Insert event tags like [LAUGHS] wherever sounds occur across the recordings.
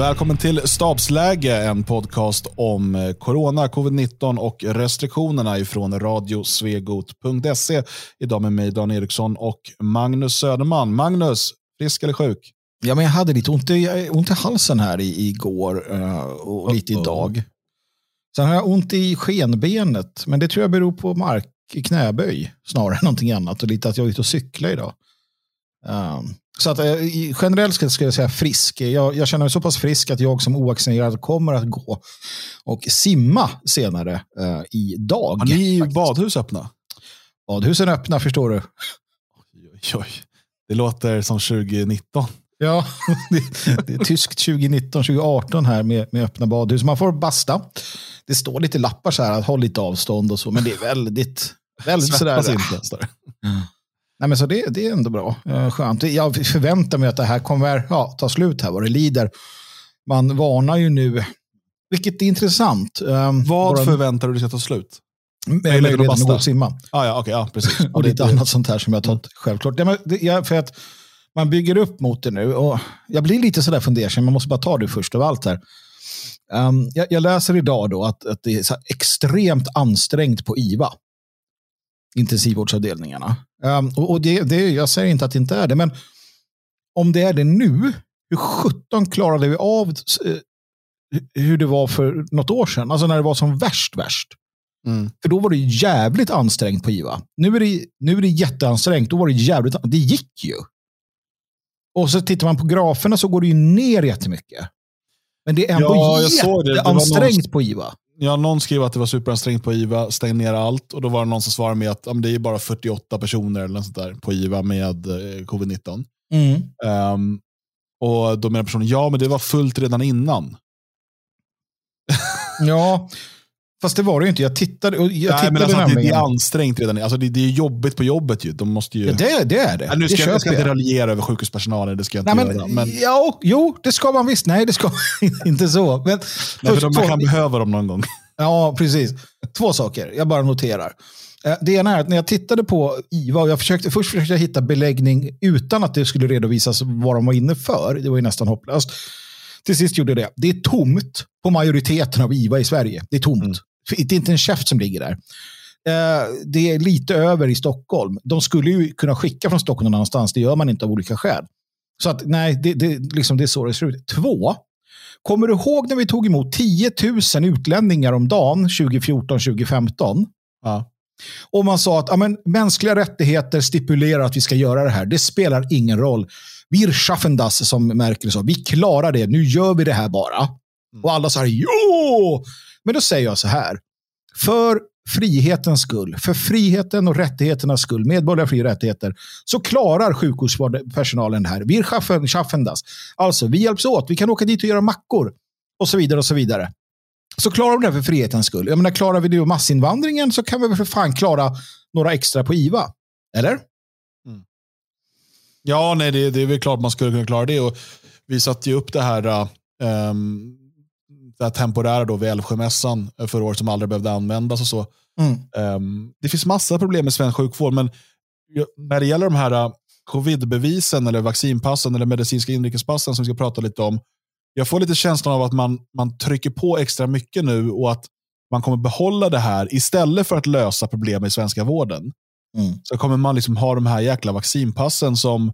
Välkommen till Stabsläge, en podcast om eh, corona, covid-19 och restriktionerna ifrån radiosvegot.se. Idag med mig Dan Eriksson och Magnus Söderman. Magnus, frisk eller sjuk? Ja, men jag hade lite ont i, ont i halsen här i, igår uh, och lite idag. Sen har jag ont i skenbenet, men det tror jag beror på mark knäböj snarare än någonting annat och lite att jag är ute och cyklar idag. Um, så att, eh, generellt skulle jag säga frisk. Jag, jag, känner mig så pass frisk att jag som ovaccinerad kommer att gå och simma senare uh, idag. Har ni badhus öppna? Badhusen är öppna förstår du. Oj, oj. Det låter som 2019. Ja, [LAUGHS] det, det är tyskt 2019, 2018 här med, med öppna badhus. Man får basta. Det står lite lappar så här att håll lite avstånd och så, men det är väldigt, väldigt sådär. inte. Står Nej, men så det, det är ändå bra. Skönt. Jag förväntar mig att det här kommer ja, ta slut här vad det lider. Man varnar ju nu, vilket är intressant. Vad Våra... förväntar du dig ska ta slut? Möjligheten att gå och simma. Ah, ja, okay, ja, precis. [LAUGHS] och lite annat sånt här som jag tagit mm. självklart. Ja, men det, för att man bygger upp mot det nu. Och jag blir lite sådär fundersam, man måste bara ta det först av allt här. Um, jag, jag, läser idag då att, att det är extremt ansträngt på IVA intensivvårdsavdelningarna. Um, och, det, det, jag säger inte att det inte är det, men om det är det nu, hur sjutton klarade vi av uh, hur det var för något år sedan? Alltså när det var som värst, värst. Mm. För då var det jävligt ansträngt på IVA. Nu är det, nu är det jätteansträngt. Då var det jävligt Det gick ju. Och så tittar man på graferna så går det ju ner jättemycket. Men det är ändå ja, jätteansträngt någon... på IVA. Ja, någon skrev att det var superansträngt på IVA, stäng ner allt. Och då var det någon som svarade med att det är bara 48 personer eller sånt där på IVA med eh, covid-19. Mm. Um, och då menar personen, ja men det var fullt redan innan. ja, [LAUGHS] Fast det var det ju inte. Jag tittade, jag Nej, tittade men alltså, det, det, är ansträngt redan. Alltså, det, det, är jobbigt på jobbet. Ju. De måste ju... Ja, det, det är det. Nej, nu ska, det jag ska inte raljera över sjukhuspersonalen. Det ska jag inte Nej, men, göra. Men... Ja, jo, det ska man visst. Nej, det ska [LAUGHS] inte så. Men, Nej, för man kan behöva dem någon gång. [LAUGHS] Ja, precis. Två saker. Jag bara noterar. Eh, det ena är att när jag tittade på IVA, och jag försökte, först försökte jag hitta beläggning utan att det skulle redovisas vad de var inne för. Det var ju nästan hopplöst. Till sist gjorde jag det. Det är tomt på majoriteten av IVA i Sverige. Det är tomt. Mm. Det är inte en käft som ligger där. Eh, det är lite över i Stockholm. De skulle ju kunna skicka från Stockholm någon annanstans. Det gör man inte av olika skäl. Så att nej, det, det, liksom, det är så det ser ut. Två, kommer du ihåg när vi tog emot 10 000 utlänningar om dagen 2014-2015? Ja. Och man sa att ja, men, mänskliga rättigheter stipulerar att vi ska göra det här. Det spelar ingen roll. Wir schaffen das, som Merkel sa. Vi klarar det. Nu gör vi det här bara. Mm. Och alla sa jo! Men då säger jag så här. För frihetens skull, för friheten och rättigheternas skull, medborgerliga fri och rättigheter, så klarar sjukvårdspersonalen det här. Vi schaffen. Alltså, vi hjälps åt. Vi kan åka dit och göra mackor. Och så vidare och så vidare. Så klarar de det för frihetens skull. Jag menar, klarar vi det massinvandringen så kan vi väl för fan klara några extra på IVA. Eller? Mm. Ja, nej, det, det är väl klart man skulle kunna klara det. Och vi satte ju upp det här um, här temporära då vid Älvsjömässan förra året som aldrig behövde användas och så. Mm. Um, det finns massa problem med svensk sjukvård, men när det gäller de här uh, covidbevisen eller vaccinpassen eller medicinska inrikespassen som vi ska prata lite om. Jag får lite känslan av att man, man trycker på extra mycket nu och att man kommer behålla det här istället för att lösa problem i svenska vården. Mm. Så kommer man liksom ha de här jäkla vaccinpassen som,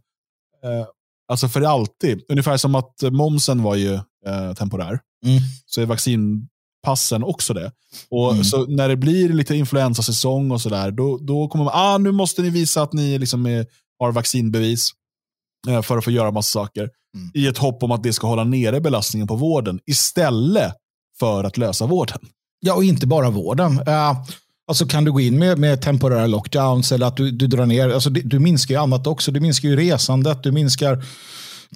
eh, alltså för alltid, ungefär som att momsen var ju eh, temporär mm. så är vaccinpassen också det. Och mm. så När det blir lite influensasäsong och sådär, då, då kommer man, ah, nu måste ni visa att ni liksom är, har vaccinbevis eh, för att få göra massa saker. Mm. I ett hopp om att det ska hålla nere belastningen på vården istället för att lösa vården. Ja, och inte bara vården. Uh, alltså kan du gå in med, med temporära lockdowns eller att du, du drar ner, alltså du, du minskar ju annat också. Du minskar ju resandet, du minskar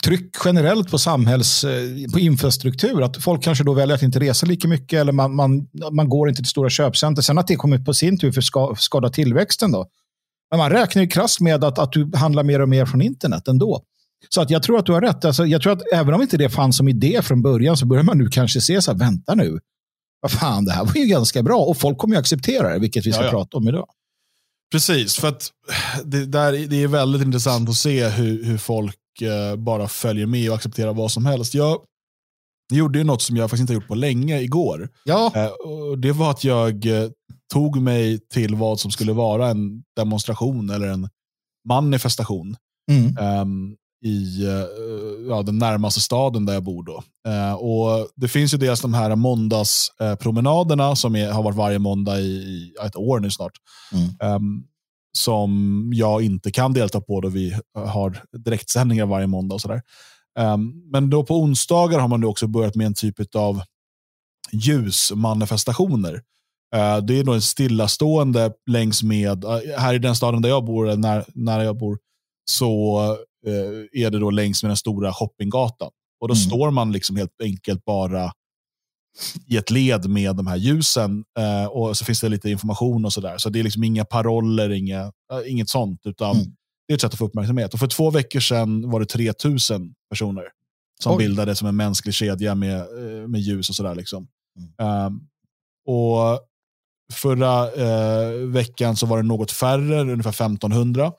tryck generellt på samhälls, eh, på infrastruktur. Att folk kanske då väljer att inte resa lika mycket eller man, man, man går inte till stora köpcenter. Sen att det kommer på sin tur för ska, skada tillväxten då. Men man räknar ju krasst med att, att du handlar mer och mer från internet ändå. Så att jag tror att du har rätt. Alltså, jag tror att även om inte det fanns som idé från början så börjar man nu kanske se så här, vänta nu. Vad fan, det här var ju ganska bra och folk kommer ju acceptera det, vilket vi ska ja, ja. prata om idag. Precis, för att det, där, det är väldigt intressant att se hur, hur folk bara följer med och accepterar vad som helst. Jag, gjorde ju något som jag faktiskt inte har gjort på länge igår. Ja. Eh, det var att jag eh, tog mig till vad som skulle vara en demonstration eller en manifestation. Mm. ehm, i eh, ja, den närmaste staden där jag bor. Då. Eh, och Det finns ju dels de här måndagspromenaderna som är, har varit varje måndag i, i ett år nu snart. Mm. Ehm, som jag inte kan delta på då vi har direktsändningar varje måndag. och sådär. Ehm, men då på onsdagar har man nu också börjat med en typ av ljusmanifestationer. Eh, det är då en stillastående längs med, eh, här i den staden där jag bor, när, när jag bor, så eh, är det då längs med den stora shoppinggatan. Och då Mm. står man liksom helt enkelt bara i ett led med de här ljusen eh, och så finns det lite information och sådär. Så det är liksom inga paroller, inga, eh, inget sånt, utan Mm. det är ett sätt att få uppmärksamhet. Och för två veckor sedan var det 3000 personer som Oj. bildade som en mänsklig kedja med, eh, med ljus och sådär. Liksom. Mm. Um, och förra eh, veckan så var det något färre, ungefär 1500.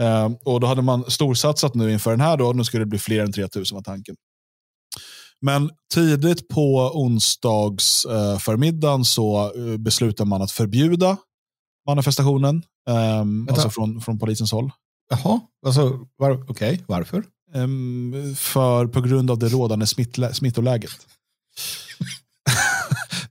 Um, och då hade man storsatsat nu inför den här, då, nu skulle det bli fler än 3000 var tanken. Men tidigt på onsdags eh, förmiddagen så beslutar man att förbjuda manifestationen. Um, alltså från, från polisens håll. Jaha, alltså, var, okej, varför? Ehm, för, på grund av det rådande smittlä- smittoläget. [LAUGHS]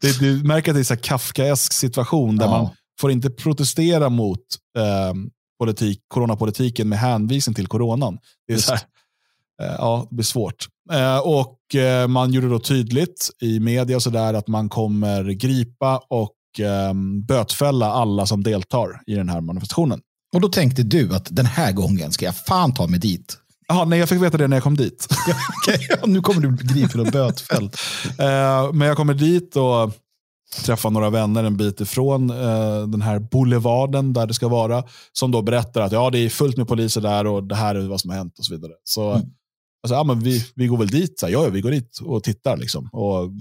det, du märker att det är en kafkaesk situation där Ja. man får inte protestera mot ehm, politik, coronapolitiken med hänvisning till coronan. Det, är Just. så här, ja, det blir svårt. Eh, och eh, Man gjorde då tydligt i media så där att man kommer gripa och ehm, bötfälla alla som deltar i den här manifestationen. Och då tänkte du att den här gången ska jag fan ta mig dit. Jaha, nej, jag fick veta det när jag kom dit. [LAUGHS] Ja, ja, nu kommer du bli gripen och bötfälld. [LAUGHS] Eh, men jag kommer dit och träffar några vänner en bit ifrån eh, den här boulevarden där det ska vara. Som då berättar att ja, det är fullt med poliser där och det här är vad som har hänt och så vidare. Så Mm. Alltså, ja, men vi, vi går väl dit. Så här, ja, ja, vi går dit och tittar. Liksom. Och,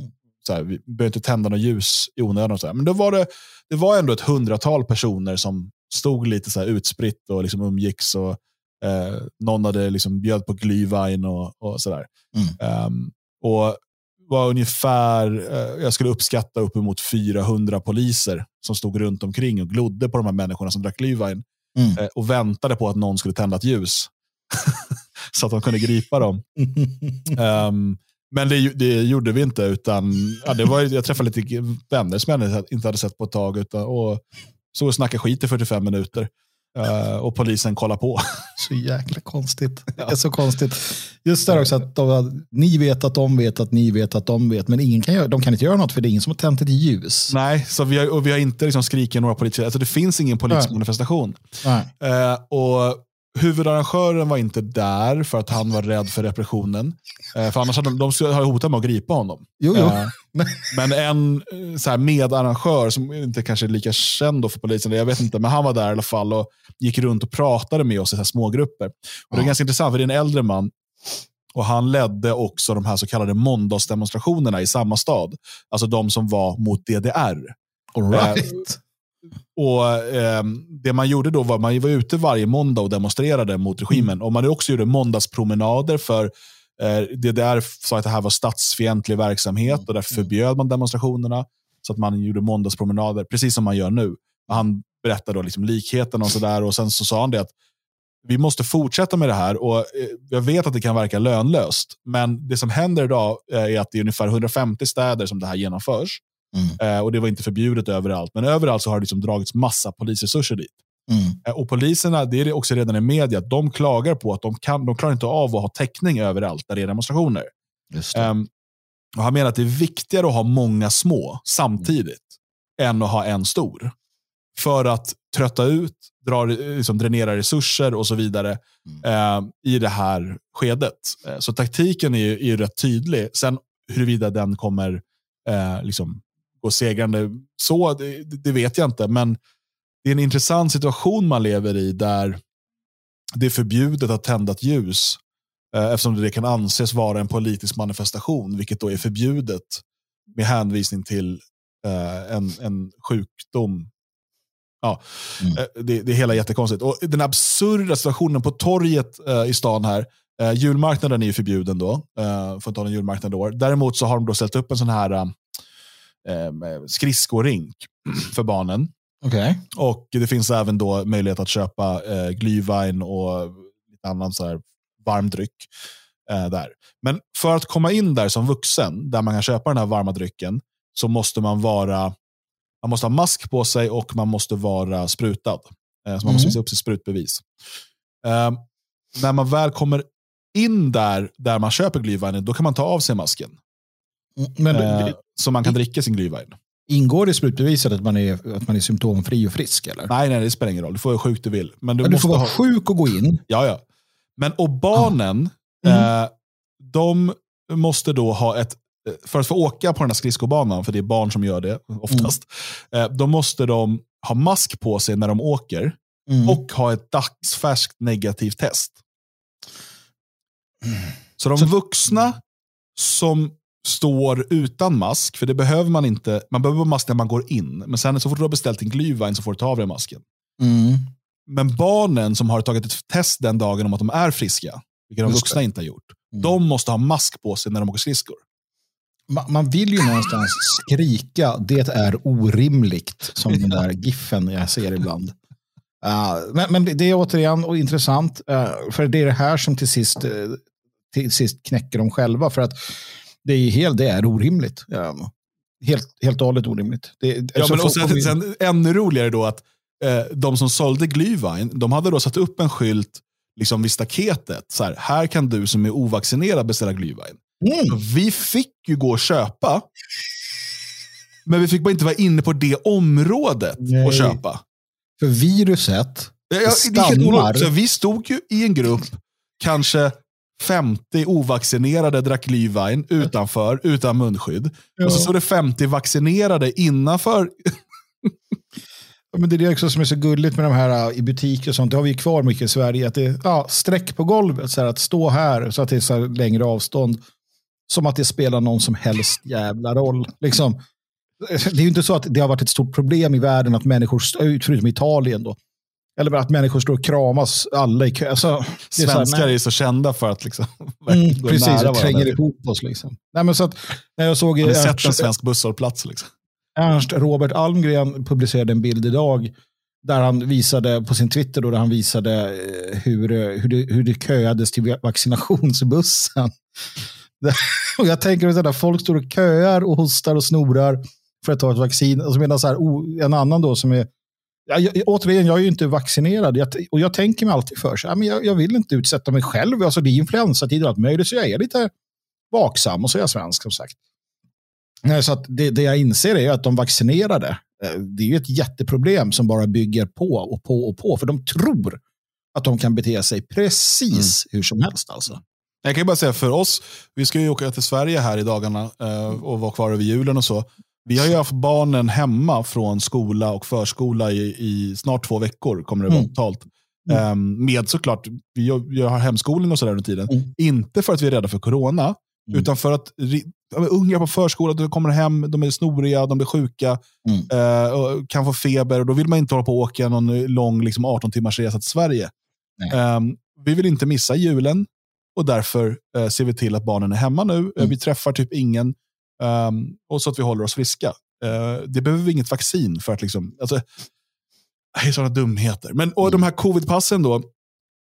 så här, vi behöver inte tända något ljus i onödan. Så här. Men då var det, det var ändå ett hundratal personer som stod lite så här utspritt och liksom umgicks. Och, eh, någon hade liksom bjöd på glühwein och, och sådär. Mm. Um, och var ungefär, eh, jag skulle uppskatta uppemot 400 poliser som stod runt omkring och glodde på de här människorna som drack glühwein Mm. eh, och väntade på att någon skulle tända ett ljus. [LAUGHS] [LAUGHS] så att de kunde gripa dem. Ehm, men det, det gjorde vi inte, utan ja, det var, jag träffade lite vänner som jag inte hade sett på ett tag. Utan, och så och snackade skit i 45 minuter. Eh, och polisen kollade på. [LAUGHS] Så jäkla konstigt. Det är så konstigt. Just där också att de, ni vet att de vet att ni vet att de vet, men ingen kan göra, de kan inte göra något för det är ingen som har tänt ett ljus. Nej, så vi har, och vi har inte liksom skrikit några politiska, alltså det finns ingen politisk Nej. manifestation. Nej. Eh, och huvudarrangören var inte där för att han var rädd för repressionen. Eh, för annars hade de, de hotat med att gripa honom. Jo, jo. Eh, [LAUGHS] men en eh, så här, medarrangör som inte kanske är lika känd för polisen, jag vet inte, men han var där i alla fall och gick runt och pratade med oss i så här smågrupper. Och det är ganska intressant, för det är en äldre man och han ledde också de här så kallade måndagsdemonstrationerna i samma stad. Alltså de som var mot DDR. All right. Och ehm, Det man gjorde då var att man var ute varje måndag och demonstrerade mot regimen. Och man också gjorde måndagspromenader för eh, DDR sa att det här var statsfientlig verksamhet och därför förbjöd man demonstrationerna. Så att man gjorde måndagspromenader, precis som man gör nu. Han berättade då liksom likheten och sådär. Och sen så sa han det att vi måste fortsätta med det här. Och eh, Jag vet att det kan verka lönlöst, men det som händer idag eh, är att det är ungefär 150 städer som det här genomförs. Mm. Eh, och Det var inte förbjudet överallt, men överallt så har det liksom dragits massa polisresurser dit. Mm. Eh, och poliserna, det är det också redan i media, att de klagar på att de, kan, de klarar inte av att ha täckning överallt där det är demonstrationer. Just det. Ehm, och han menar att det är viktigare att ha många små samtidigt än att ha en stor. För att trötta ut, dra, liksom dränera resurser och så vidare eh, i det här skedet. Eh, så taktiken är ju, är ju rätt tydlig. Sen huruvida den kommer eh, liksom gå segrande så, det, det vet jag inte. Men det är en intressant situation man lever i där det är förbjudet att tända ett ljus eh, eftersom det kan anses vara en politisk manifestation, vilket då är förbjudet med hänvisning till eh, en, en sjukdom. Ja, Mm. eh, det, det är hela jättekonstigt. Och den absurda situationen på torget eh, i stan här, Eh, julmarknaden är ju förbjuden då, eh, får inte ha en julmarknad då. Däremot så har de då ställt upp en sån här eh, skridskoring [CLEARS THROAT] för barnen. Okay. Och det finns även då möjlighet att köpa eh, glühwein och lite annan så här varm dryck. Eh, där. Men för att komma in där som vuxen, där man kan köpa den här varma drycken, så måste man vara man måste ha mask på sig och man måste vara sprutad. Eh, så man måste mm. visa upp sitt sprutbevis. Eh, när man väl kommer in där, där man köper glühwein, då kan man ta av sig masken. Men, eh, så man kan dricka sin glühwein. Ingår det i sprutbeviset att man, är, att man är symptomfri och frisk? Eller? Nej, nej, det spelar ingen roll. Du får vara sjuk du vill. Men du, men du får vara ha... sjuk och gå in? Ja, ja. Men och barnen, ah. mm. eh, de måste då ha ett, eh, för att få åka på den här skridskobanan, för det är barn som gör det oftast, mm. eh, då måste de ha mask på sig när de åker mm. och ha ett dagsfärskt negativt test. Mm. Så de vuxna som står utan mask, för det behöver man inte. Man behöver mask när man går in, men sen så fort du har beställt din glühwein så får du ta av dig masken. Mm. Men barnen som har tagit ett test den dagen om att de är friska, vilket de vuxna inte har gjort, mm. de måste ha mask på sig när de åker skridskor. Man vill ju någonstans skrika, det är orimligt, som [LAUGHS] den där giffen jag ser ibland. Uh, men, men, det är återigen och intressant, uh, för det är det här som till sist, uh, till sist knäcker dem själva. För att det är, helt, det är orimligt. Ja, helt, helt och hållet orimligt. Det, ja, men och sen, sen, ännu roligare då att eh, de som sålde Glühwein, de hade då satt upp en skylt liksom vid staketet. Så här, här kan du som är ovaccinerad beställa Glühwein. Mm. Vi fick ju gå och köpa, men vi fick bara inte vara inne på det området Nej. och köpa. För viruset ja, stammar. Så vi stod ju i en grupp, kanske 50 ovaccinerade drack Glühwein utanför, utan munskydd. Ja. Och så stod det 50 vaccinerade innanför. men det är det också som är så gulligt med de här äh, i butiker och sånt. Det har vi kvar mycket i Sverige. Att det är ja, streck på golvet, så här, att stå här så att det är så längre avstånd. Som att det spelar någon som helst jävla roll. Liksom, det är ju inte så att det har varit ett stort problem i världen att människor, förutom Italien då, eller att människor står och kramas alla i kö. Alltså, Svenskar är, här, är så kända för att liksom, [LAUGHS] mm, precis, och tränger ihop oss. Liksom. Nej, men så att, när jag såg Har ni sett en svensk busshållplats? Liksom? Ernst Robert Almgren publicerade en bild idag där han visade på sin Twitter då, där han visade eh, hur, eh, hur, det, hur det köades till vaccinationsbussen. [LAUGHS] och jag tänker att folk står och köar och hostar och snorar för att ta ett vaccin. Och så medan så här, en annan då som är jag, återigen, jag är ju inte vaccinerad jag, och jag tänker mig alltid för så, ja, men jag, jag, vill inte utsätta mig själv. Alltså, det är influensatid och allt möjligt, så jag är lite vaksam och så är jag svensk som sagt. Så att det, det jag inser är att de vaccinerade, eh, det är ju ett jätteproblem som bara bygger på och på och på. För de tror att de kan bete sig precis mm. hur som helst. Alltså. Jag kan bara säga för oss, vi ska ju åka till Sverige här i dagarna eh, och vara kvar över julen och så. Vi har ju haft barnen hemma från skola och förskola i, i snart två veckor, kommer det vara mm. totalt. Mm. Um, med såklart, vi, har hemskolning och sådär under tiden. Mm. Inte för att vi är rädda för corona, mm. utan för att unga på förskolan de kommer hem, de är snoriga, de blir sjuka, uh, och kan få feber. och Då vill man inte hålla på och åka någon lång liksom 18 timmars resa till Sverige. Um, vi vill inte missa julen och därför uh, ser vi till att barnen är hemma nu. Uh, vi träffar typ ingen. Um, och så att vi håller oss friska. Uh, det behöver vi inget vaccin för att liksom, alltså, det är sådana dumheter. Men, och de här covidpassen då,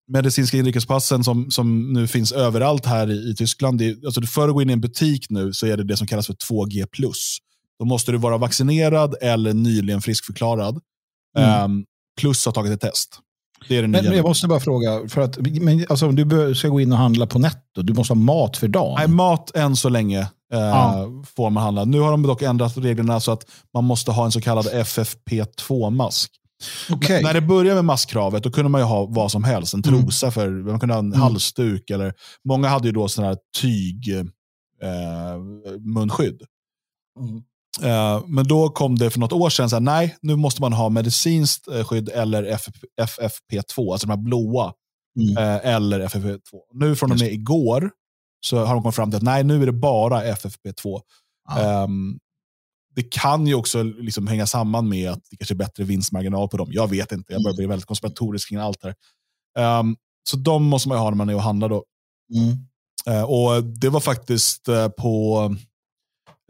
medicinska inrikespassen som, som nu finns överallt här i, i Tyskland. Det, alltså för att gå in i en butik nu så är det det som kallas för 2G+. Då måste du vara vaccinerad eller nyligen friskförklarad. Mm. Um, plus ha tagit ett test. Det är det men, men jag måste bara fråga, för att, men, alltså, om du ska gå in och handla på netto, du måste ha mat för dagen? Nej, mat än så länge ja. får man handla. Nu har de dock ändrat reglerna så att man måste ha en så kallad FFP2-mask. Okay. När det började med maskkravet då kunde man ju ha vad som helst. En mm. trosa, mm. för, man kunde ha en mm. halsduk. Eller, många hade ju då sådana här tyg eh, munskydd. Mm. Eh, men då kom det för något år sedan, så här, nej, nu måste man ha medicinskt eh, skydd eller FFP2, alltså de här blåa. Mm. Eh, eller FFP2. Nu från och med igår så har de kommit fram till att nej, nu är det bara FFP2. Ah. Um, det kan ju också liksom hänga samman med att det kanske är bättre vinstmarginal på dem. Jag vet inte, jag börjar bli väldigt konspiratorisk kring allt här. Um, så de måste man ju ha när man är och handlar då. Mm. Eh, och Det var faktiskt eh, på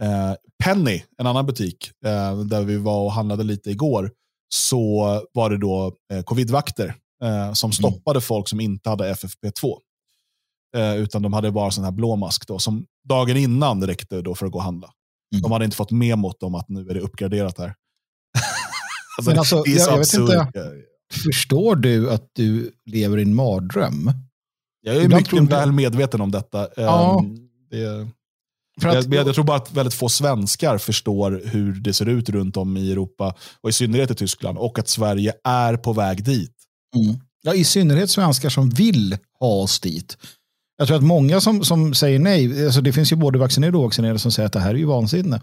eh, Penny, en annan butik, eh, där vi var och handlade lite igår, så var det då covidvakter som mm. stoppade mm. folk som inte hade FFP2. Eh, utan de hade bara sån här blå mask då, som dagen innan räckte då för att gå och handla. Mm. De hade inte fått memot om att nu är det uppgraderat här. [LAUGHS] alltså, alltså, det är så jag, jag inte, förstår du att du lever i en mardröm? Jag är Ibland mycket väl medveten om detta. Ja. Um, det, att, jag, jag, tror bara att väldigt få svenskar förstår hur det ser ut runt om i Europa, och i synnerhet i Tyskland, och att Sverige är på väg dit. Mm. Ja, I synnerhet svenskar som vill ha oss dit. Jag tror att många som, som säger nej, alltså det finns ju både vaccinerade och ovaccinerade som säger att det här är ju vansinne.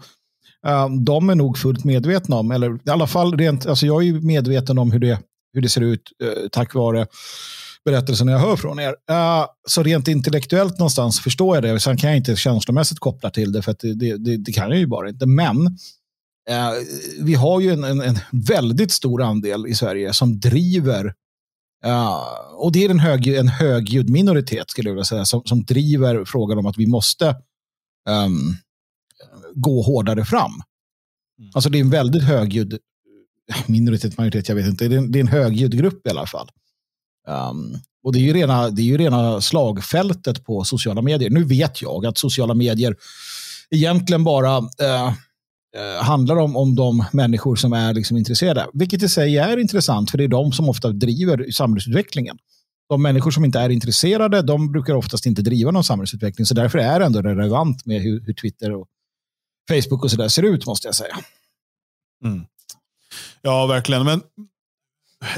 Eh, de är nog fullt medvetna om, eller i alla fall rent, alltså jag är ju medveten om hur det, hur det ser ut eh, tack vare berättelsen jag hör från er. Eh, så rent intellektuellt någonstans förstår jag det. Sen kan jag inte känslomässigt koppla till det, för det, det, det, det, kan jag ju bara inte. Men vi har ju en, en, en, väldigt stor andel i Sverige som driver, uh, och det är en, hög, en högljudd minoritet skulle jag vilja säga, som, som driver frågan om att vi måste um, gå hårdare fram. Mm. Alltså det är en väldigt högljudd minoritet, majoritet, jag vet inte. Det är en, det är en högljudd grupp i alla fall. Um, och det är, ju rena, det är ju rena slagfältet på sociala medier. Nu vet jag att sociala medier egentligen bara uh, Eh, handlar om, om de människor som är liksom intresserade. Vilket i sig är intressant, för det är de som ofta driver samhällsutvecklingen. De människor som inte är intresserade, de brukar oftast inte driva någon samhällsutveckling. Så därför är det ändå relevant med hur, hur Twitter och Facebook och sådär ser ut, måste jag säga. Mm. Ja, verkligen. Men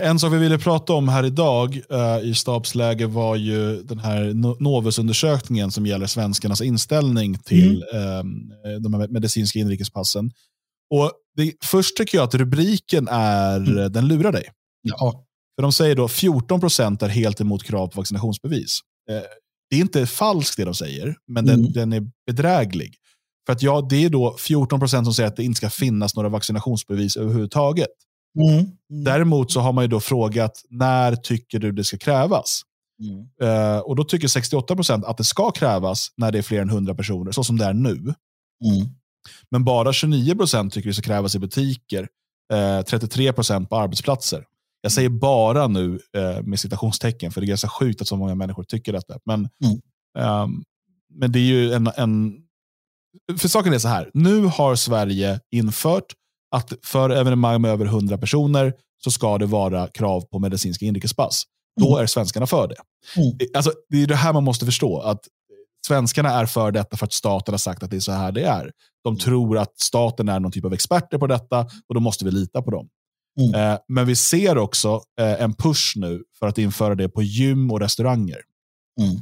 en sak vi ville prata om här idag uh, i stabsläge var ju den här Novus-undersökningen som gäller svenskarnas inställning till mm. uh, de här medicinska inrikespassen. Och det, först tycker jag att rubriken är, mm. den lurar dig. Ja. För de säger då 14 procent är helt emot krav på vaccinationsbevis. Uh, det är inte falskt det de säger, men mm. den, den är bedräglig. För att ja, det är då 14 procent som säger att det inte ska finnas några vaccinationsbevis överhuvudtaget. Mm. Mm. Däremot så har man ju då frågat när tycker du det ska krävas? Mm. Uh, och då tycker 68 procent att det ska krävas när det är fler än 100 personer, så som det är nu. Mm. Men bara 29 procent tycker det ska krävas i butiker, uh, eh, 33 procent på arbetsplatser. Jag säger bara nu uh, med citationstecken, för det är ganska sjukt att så många människor tycker detta. Men, um, men det är ju en, en... För saken är så här, nu har Sverige infört att för evenemang med över 100 personer så ska det vara krav på medicinska inrikespass. Då mm. är svenskarna för det. Mm. Alltså, det är det här man måste förstå. att Svenskarna är för detta för att staten har sagt att det är så här det är. De tror att staten är någon typ av experter på detta och då måste vi lita på dem. Mm. Eh, men vi ser också eh, en push nu för att införa det på gym och restauranger. Mm.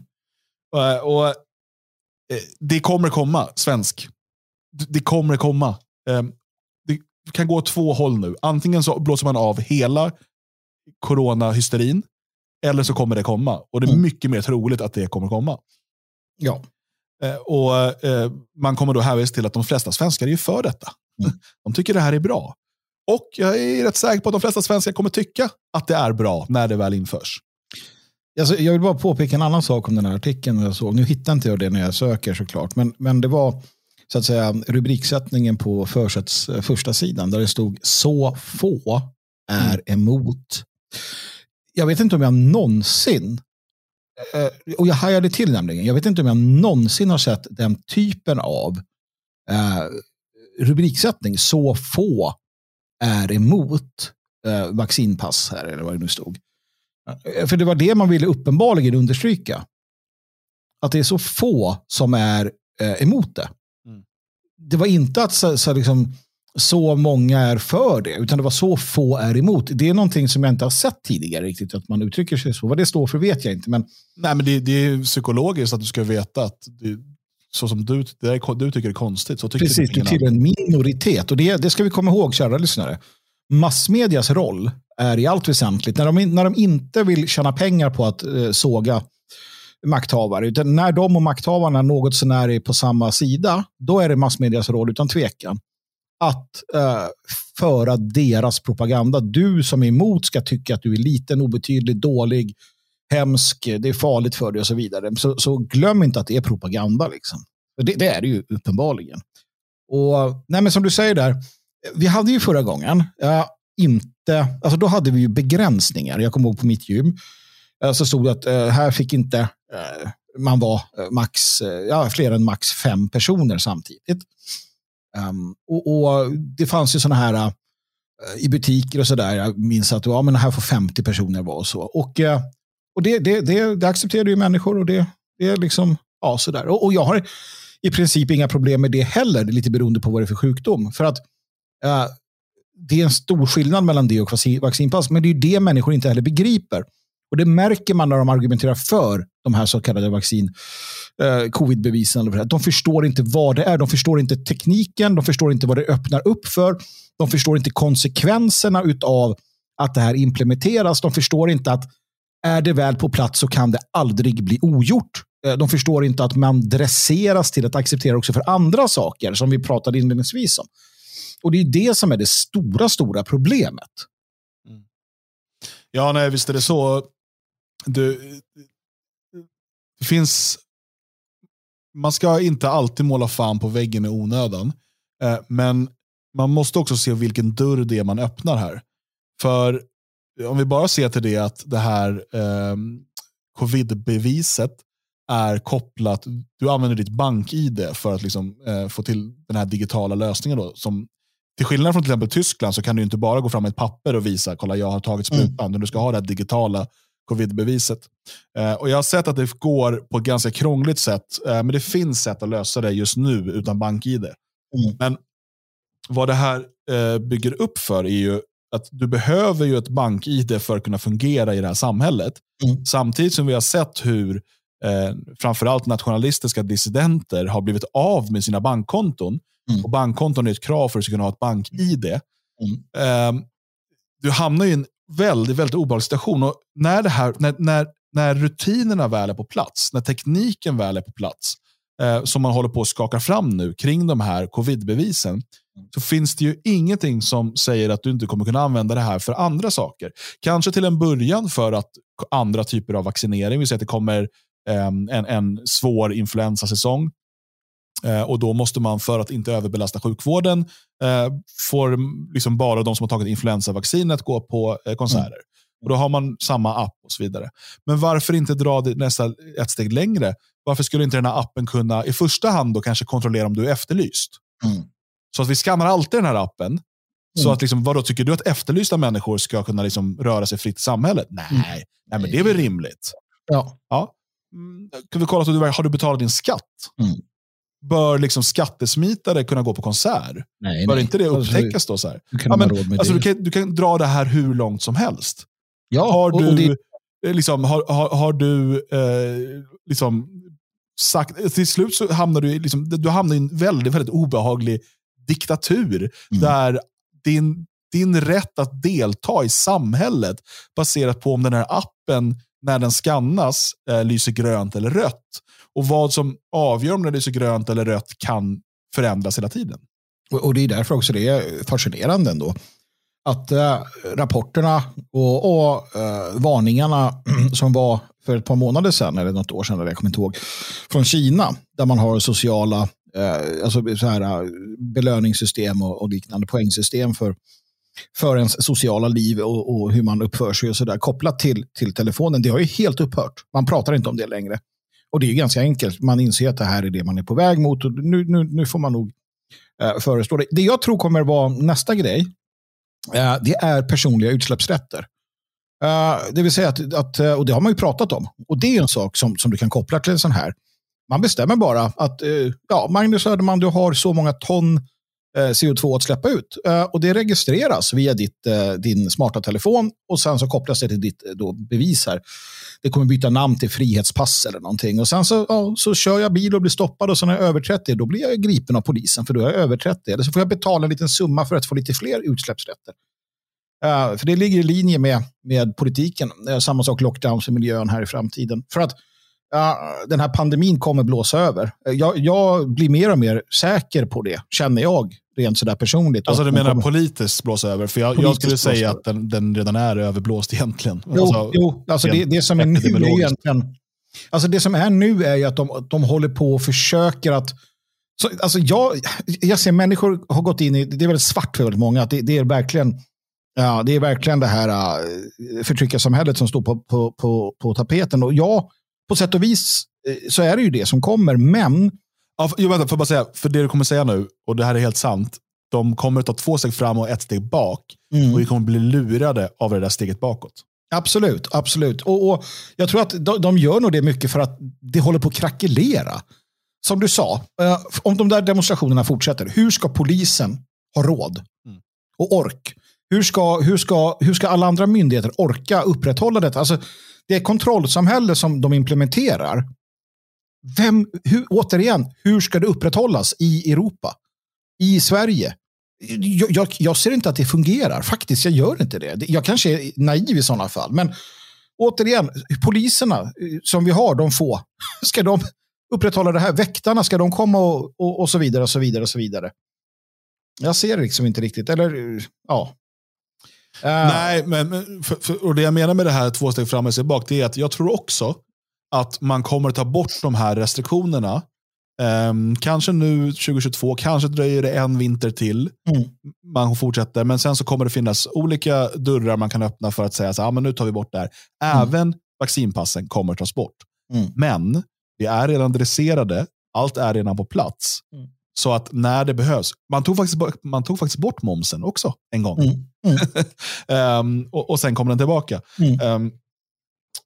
Eh, och eh, Det kommer komma, svensk. Det kommer komma. Kan gå två håll nu. Antingen så blåser man av hela coronahysterin, eller så kommer det komma. Och det är mm. mycket mer troligt att det kommer komma. Ja. Eh, och eh, Man kommer då hänvisa till att de flesta svenskar är för detta. Mm. [LAUGHS] De tycker det här är bra. Och jag är rätt säker på att de flesta svenskar kommer tycka att det är bra när det väl införs. Alltså, jag vill bara påpeka en annan sak om den här artikeln jag såg. Nu hittar inte jag det när jag söker såklart, men, men det var så att säga, rubriksättningen på försätts, eh, första sidan där det stod så få är mm. emot. Jag vet inte om jag någonsin, eh, och jag hajade till nämligen, jag vet inte om jag någonsin har sett den typen av eh, rubriksättning, så få är emot eh, vaccinpass här, eller vad det nu stod. För det var det man ville uppenbarligen understryka. Att det är så få som är eh, emot det det var inte att så, så, liksom, så många är för det, utan det var så få är emot. Det är någonting som jag inte har sett tidigare riktigt, att man uttrycker sig så. Vad det står för vet jag inte. Men... Nej, men det, det är psykologiskt att du ska veta att det, så som du, det är, du tycker är konstigt. Så tycker Precis, du tillhör en minoritet. Och det, det ska vi komma ihåg, kära lyssnare. Massmedias roll är i allt väsentligt, när de, när de inte vill tjäna pengar på att eh, såga makthavare. Utan när de och makthavarna något sånär är på samma sida, då är det massmedias roll utan tvekan att eh, föra deras propaganda. Du som är emot ska tycka att du är liten, obetydlig, dålig, hemsk, det är farligt för dig och så vidare. Så, så glöm inte att det är propaganda. Liksom. Det, det är det ju uppenbarligen. Och nej, men som du säger där, vi hade ju förra gången, eh, inte, alltså då hade vi ju begränsningar. Jag kommer ihåg på mitt gym, Eh, så stod det att eh, här fick inte eh, man vara max, ja, fler än max fem personer samtidigt. Ehm, och, och, Det fanns ju sådana här i butiker och sådär. Jag minns att ja, men här får 50 personer vara och så. Och, och det, det, det, det accepterade ju människor och det, det är liksom, ja sådär. Och, och jag har i princip inga problem med det heller, det är lite beroende på vad det är för sjukdom. För att uh, det är en stor skillnad mellan det och vaccinpass, men det är det människor inte heller begriper. Och det märker man när de argumenterar för de här så kallade vaccin, eh, covid-bevisen. De förstår inte vad det är, de förstår inte tekniken, de förstår inte vad det öppnar upp för. De förstår inte konsekvenserna av att det här implementeras. De förstår inte att är det väl på plats så kan det aldrig bli ogjort. Eh, de förstår inte att man dresseras till att acceptera också för andra saker som vi pratade inledningsvis om. Och det är det som är det stora, stora problemet. Mm. Ja, nej, visst är det så. Du, det finns... Man ska inte alltid måla fan på väggen i onödan. Eh, men man måste också se vilken dörr det är man öppnar här. För om vi bara ser till det att det här eh, covid-beviset är kopplat, du använder ditt bank-id för att liksom, eh, få till den här digitala lösningen. Då, som, till skillnad från till exempel Tyskland så kan du inte bara gå fram med ett papper och visa, kolla jag har tagit mm. sprutan, mm. du ska ha det här digitala covid-beviset. Eh, och Jag har sett att det går på ett ganska krångligt sätt, eh, men det finns sätt att lösa det just nu utan bank-id. Mm. Men vad det här eh, bygger upp för är ju att du behöver ju ett bank-id för att kunna fungera i det här samhället. Mm. Samtidigt som vi har sett hur eh, framförallt nationalistiska dissidenter har blivit av med sina bankkonton. Mm. Och Bankkonton är ett krav för att kunna ha ett bank-id. Mm. Eh, du hamnar i en väldigt, väldigt obehaglig situation. Och när, det här, när, när, när rutinerna väl är på plats, när tekniken väl är på plats, eh, som man håller på att skaka fram nu kring de här covid-bevisen, så finns det ju ingenting som säger att du inte kommer kunna använda det här för andra saker. Kanske till en början för att andra typer av vaccinering, vi säger att det kommer en, en svår influensasäsong. Eh, och då måste man, för att inte överbelasta sjukvården, eh, får liksom bara de som har tagit influensavaccinet gå på eh, konserter. Mm. Och Då har man samma app och så vidare. Men varför inte dra det nästa ett steg längre? Varför skulle inte den här appen kunna i första hand då kanske kontrollera om du är efterlyst? Mm. Så att vi skannar alltid den här appen. Mm. Så att liksom, vadå, tycker du att efterlysta människor ska kunna liksom röra sig fritt i samhället? Nej, mm. nej men det är väl rimligt. Ja. ja. Mm, kan vi kolla, så du, har du betalat din skatt? Mm. Bör liksom skattesmitare kunna gå på konsert? Nej, Bör nej. inte det alltså, upptäckas då? Så här? Du, kan ja, men, alltså, du, kan, du kan dra det här hur långt som helst. Ja, har du, det... Eh, liksom, har, har, har du eh, liksom, sagt, till slut så hamnar du, liksom, du hamnar i en väldigt, väldigt obehaglig diktatur mm. där din, din rätt att delta i samhället baserat på om den här appen när den skannas eh, lyser grönt eller rött. Och vad som avgör om det lyser grönt eller rött kan förändras hela tiden. Och, och det är därför också det är fascinerande ändå. Att äh, rapporterna och, och äh, varningarna [CLEARS THROAT] som var för ett par månader sedan, eller något år sedan, eller jag kommer inte ihåg, från Kina, där man har sociala eh, alltså så här, eh, belöningssystem och, och, liknande poängsystem för för ens sociala liv och, och hur man uppför sig och sådär kopplat till, till telefonen. Det har ju helt upphört. Man pratar inte om det längre. Och det är ganska enkelt. Man inser att det här är det man är på väg mot och nu, nu, nu får man nog eh, föreslå det. Det jag tror kommer vara nästa grej, eh, det är personliga utsläppsrätter. Uh, det vill säga att, att, och det har man ju pratat om. Och det är en sak som, som du kan koppla till en sån här. Man bestämmer bara att uh, ja, Magnus Söderman, du har så många ton Eh, CO2 att släppa ut. Eh, och det registreras via ditt, eh, din smarta telefon och sen så kopplas det till ditt då, bevis här. Det kommer byta namn till frihetspass eller någonting. Och sen så, ja, så kör jag bil och blir stoppad och så när jag är över 30 då blir jag gripen av polisen för då har jag överträtt det. Eller så får jag betala en liten summa för att få lite fler utsläppsrätter. Uh, för det ligger i linje med, med politiken. Uh, samma sak lockdowns i miljön här i framtiden. För att uh, den här pandemin kommer blåsa över. Jag, jag, blir mer och mer säker på det, känner jag rent sådär personligt. Alltså du menar kommer... politiskt blåsa över? För jag, jag skulle säga att den, den, redan är överblåst egentligen. Jo, alltså, jo alltså det, det som är nu är egentligen... Alltså det som är nu är ju att de, de håller på och försöker att så, alltså jag, jag ser människor har gått in i, det är väldigt svart för väldigt många, att det, det är verkligen Ja, det är verkligen det här uh, förtryckarsamhället som står på, på, på, på tapeten. Och ja, på sätt och vis uh, så är det ju det som kommer, men... Ja, för, vänta, får bara säga, för det du kommer säga nu, och det här är helt sant, de kommer ta två steg fram och ett steg bak. Mm. Och vi kommer bli lurade av det där steget bakåt. Absolut, absolut. Och, och Jag tror att de, de, gör nog det mycket för att det håller på att krackelera. Som du sa, uh, om de där demonstrationerna fortsätter, hur ska polisen ha råd mm. och ork hur ska, hur, ska, hur ska alla andra myndigheter orka upprätthålla detta? Alltså, det kontrollsamhälle som de implementerar. Vem, hur, återigen, hur ska det upprätthållas i Europa? I Sverige? Jag, jag, jag, ser inte att det fungerar. Faktiskt, jag gör inte det. Jag kanske är naiv i sådana fall. Men återigen, poliserna eh, som vi har, de få, [LAUGHS] ska de upprätthålla det här? Väktarna, ska de komma och, och, och så vidare och så vidare och så vidare? Jag ser liksom inte riktigt. Eller eh, ja, Uh. Nej, men för, för, och det jag menar med det här två steg fram och steg bak, det är att jag tror också att man kommer ta bort de här restriktionerna. Um, kanske nu 2022, kanske dröjer det en vinter till. Mm. Man fortsätter, men sen så kommer det finnas olika dörrar man kan öppna för att säga att ah, nu tar vi bort det här. Mm. Även mm. vaccinpassen kommer tas bort. Mm. Men vi är redan dresserade, allt är redan på plats. Så att när det behövs, man tog faktiskt, man tog faktiskt bort momsen också en gång. Mm. Mm. um, [LAUGHS] och, och sen kom den tillbaka. Mm. Um,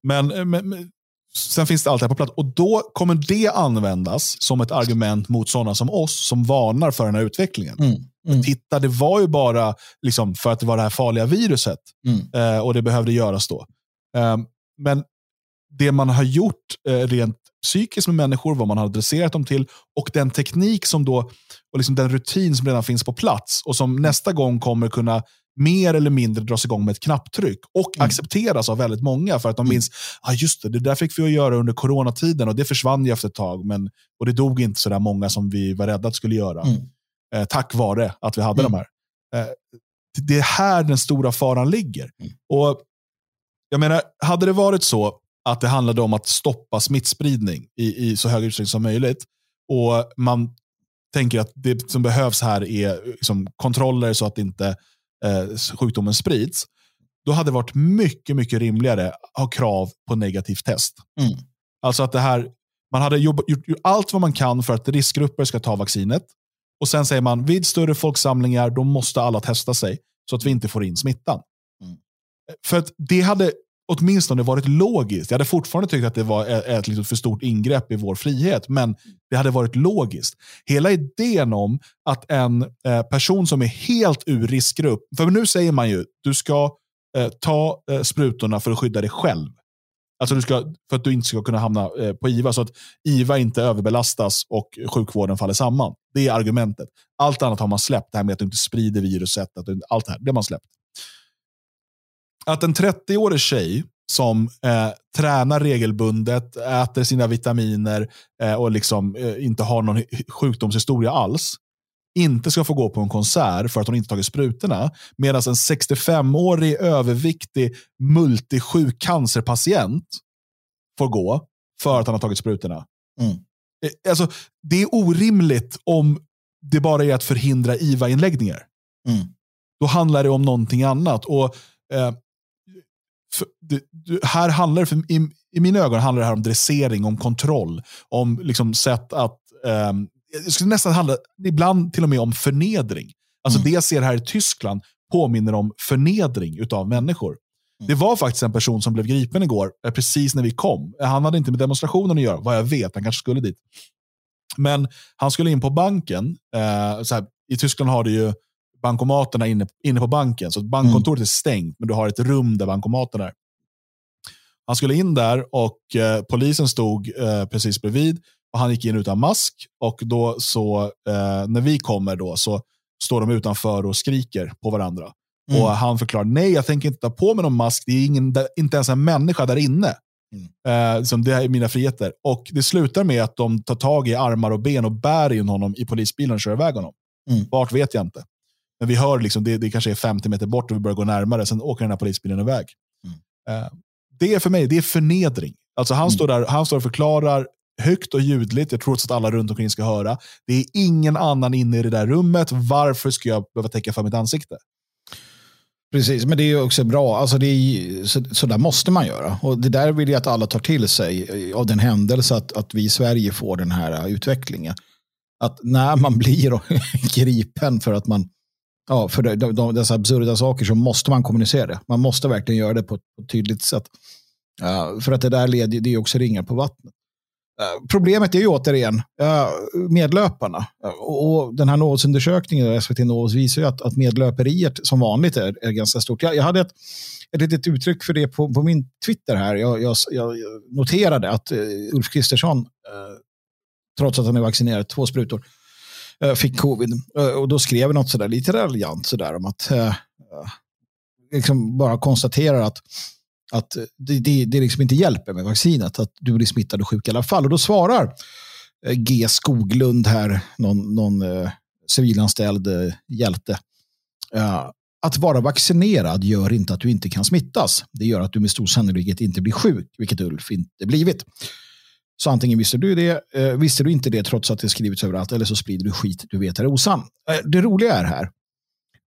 men, men, sen finns det allt det här på plats. Och då kommer det användas som ett argument mot sådana som oss som varnar för den här utvecklingen. Mm. Mm. Titta, det var ju bara liksom, för att det var det här farliga viruset. Uh, och det behövde göras då. Um, men det man har gjort uh, rent psykiskt med människor, vad man har adresserat dem till och den teknik som då, och liksom den rutin som redan finns på plats och som nästa gång kommer kunna mer eller mindre dras igång med ett knapptryck och mm. accepteras av väldigt många för att de mm. minns, ah, just det, det där fick vi att göra under coronatiden och det försvann ju efter ett tag men, och det dog inte så där många som vi var rädda att skulle göra. Mm. Eh, tack vare att vi hade mm. de här. Eh, det är här den stora faran ligger. Mm. Och jag menar, hade det varit så att det handlade om att stoppa smittspridning i, i så hög utsträckning som möjligt. Och man tänker att det som behövs här är liksom kontroller så att inte eh, sjukdomen sprids. Då hade det varit mycket, mycket rimligare att ha krav på negativt test. Mm. Alltså att det här, man hade gjort, gjort, gjort allt vad man kan för att riskgrupper ska ta vaccinet. Och sen säger man, vid större folksamlingar, då måste alla testa sig så att vi inte får in smittan. Mm. För att det hade åtminstone varit logiskt. Jag hade fortfarande tyckt att det var ett, ett för stort ingrepp i vår frihet, men det hade varit logiskt. Hela idén om att en eh, person som är helt ur riskgrupp, för nu säger man ju, du ska eh, ta eh, sprutorna för att skydda dig själv. Alltså du ska, för att du inte ska kunna hamna eh, på IVA, så att IVA inte överbelastas och sjukvården faller samman. Det är argumentet. Allt annat har man släppt, det här med att du inte sprider viruset, att du, allt det här, det har man släppt att en 30-årig tjej som eh, tränar regelbundet, äter sina vitaminer eh, och liksom eh, inte har någon sjukdomshistoria alls, inte ska få gå på en konsert för att hon inte tagit sprutorna. Medan en 65-årig överviktig multisjuk cancerpatient får gå för att han har tagit sprutorna. Mm. Eh, alltså, det är orimligt om det bara är att förhindra IVA-inläggningar. Mm. Då handlar det om någonting annat. Och eh, det, här handlar för, i, i mina ögon handlar det här om dressering, om kontroll, om liksom sätt att, um, jag skulle nästan handla, ibland till och med om förnedring. Alltså mm. det jag ser här i Tyskland påminner om förnedring av människor. Mm. Det var faktiskt en person som blev gripen igår, eh, precis när vi kom. Han hade inte med demonstrationen att göra, vad jag vet. Han kanske skulle dit. Men han skulle in på banken. Eh, här, I Tyskland har du ju bankomaterna inne, inne på banken. Så bankkontoret mm. är stängt, men du har ett rum där bankomaterna är. Han skulle in där och eh, polisen stod eh, precis bredvid. Och Han gick in utan mask och då så, eh, när vi kommer då så står de utanför och skriker på varandra. Mm. Och Han förklarar, nej jag tänker inte ta på mig någon mask, det är ingen, inte ens en människa där inne. Mm. Eh, som det är mina friheter. Och Det slutar med att de tar tag i armar och ben och bär in honom i polisbilen och kör iväg honom. Mm. Vart vet jag inte. Men vi hör liksom, det, det kanske är 50 meter bort och vi börjar gå närmare, sen åker den här polisbilen iväg. Mm. Uh, det är för mig det är förnedring. Alltså han, mm. står där, han står och förklarar högt och ljudligt, jag tror att alla runt omkring ska höra. Det är ingen annan inne i det där rummet. Varför ska jag behöva täcka för mitt ansikte? Precis, men det är också bra. Alltså det är, så, så där måste man göra. Och Det där vill jag att alla tar till sig av den händelse att, att vi i Sverige får den här utvecklingen. Att när man [LAUGHS] blir [LAUGHS] gripen för att man ja, för de, de, dessa absurda saker så måste man kommunicera det. Man måste verkligen göra det på ett, på ett tydligt sätt. Uh, för att det där leder, det är också ringar på vattnet. Uh, problemet är ju återigen uh, medlöparna. och den här nådsundersökningen, SVT Novus, visar ju att, att medlöperiet som vanligt är, är ganska stort. Jag, jag hade ett, ett litet uttryck för det på, på min Twitter här. Jag, jag, jag noterade att eh, Ulf Kristersson, eh, trots att han är vaccinerad två sprutor, Eh, Eh, fick covid. Eh, och då skrev jag något sådär lite raljant sådär om att eh, eh, liksom bara konstaterar att, att det, det, det liksom inte hjälper med vaccinet, att du blir smittad och sjuk i alla fall. Och då svarar G Skoglund här, någon, någon eh, civilanställd eh, hjälte, eh, att vara vaccinerad gör inte att du inte kan smittas. Det gör att du med stor sannolikhet inte blir sjuk, vilket Ulf inte blivit. Så antingen visste du det, eh, visste du inte det trots att det skrivits överallt, eller så sprider du skit du vet är osann. Eh, det roliga är här,